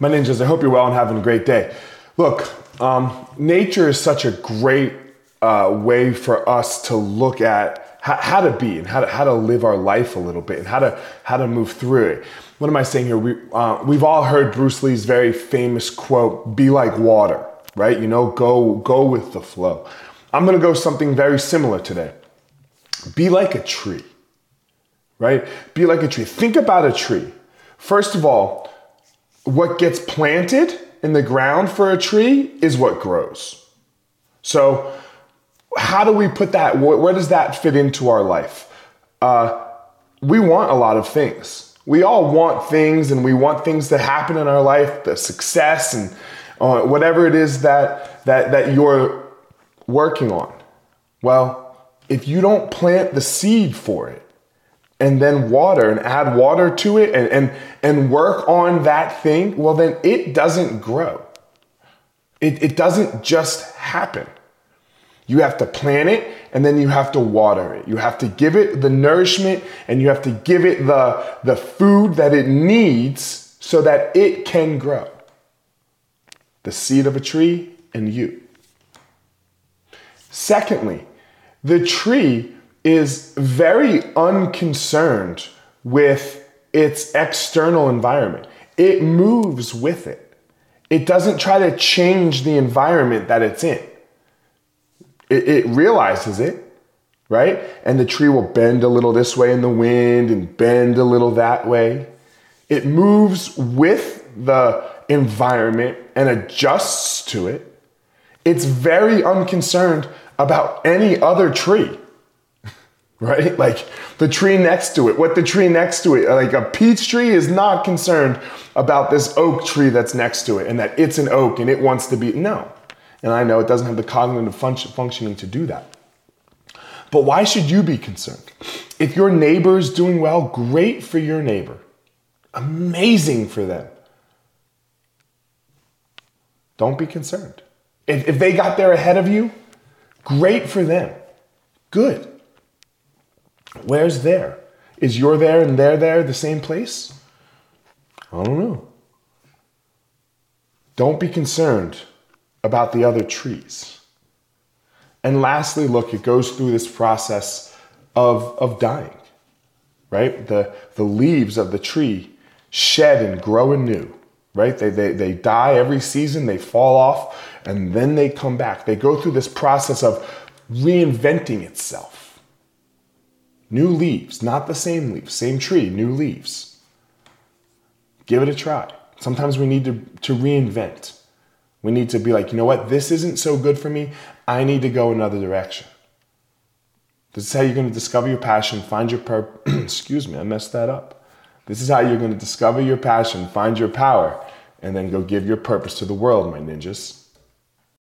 My ninjas, I hope you're well and having a great day. Look, um, nature is such a great uh, way for us to look at how, how, to be and how to, how to live our life a little bit and how to, how to move through it. What am I saying here? We, uh, we've all heard Bruce Lee's very famous quote, be like water, right? You know, go, go with the flow. I'm gonna go something very similar today. Be like a tree, right? Be like a tree. Think about a tree. First of all, what gets planted in the ground for a tree is what grows. So, how do we put that? Where does that fit into our life? Uh, we want a lot of things. We all want things, and we want things to happen in our life, the success and uh, whatever it is that that that you're working on. Well, if you don't plant the seed for it, and then water and add water to it and, and, and work on that thing, well, then it doesn't grow. It, it doesn't just happen. You have to plant it and then you have to water it. You have to give it the nourishment and you have to give it the, the food that it needs so that it can grow. The seed of a tree and you. Secondly, the tree is very unconcerned with its external environment. It moves with it. It doesn't try to change the environment that it's in. It, it, realizes it, right? And the tree will bend a little this way in the wind and bend a little that way. It moves with the environment and adjusts to it. It's very unconcerned about any other tree right? Like the tree next to it, what the tree next to it, like a peach tree is not concerned about this oak tree that's next to it and that it's an oak and it wants to be, no. And I know it doesn't have the cognitive function, functioning to do that. But why should you be concerned? If your neighbor is doing well, great for your neighbor. Amazing for them. Don't be concerned. If, if they got there ahead of you, great for them. Good. Where's there? Is you're there and they're there the same place? I don't know. Don't be concerned about the other trees. And lastly, look, it goes through this process of, of dying, right? The, the leaves of the tree shed and grow anew, right? They, they, they die every season, they fall off, and then they come back. They go through this process of reinventing itself. New leaves, not the same leaves, same tree, new leaves. Give it a try. Sometimes we need to, to reinvent. We need to be like, you know what, this isn't so good for me. I need to go another direction. This is how you're going to discover your passion, find your purpose. Excuse me, I messed that up. This is how you're going to discover your passion, find your power, and then go give your purpose to the world, my ninjas.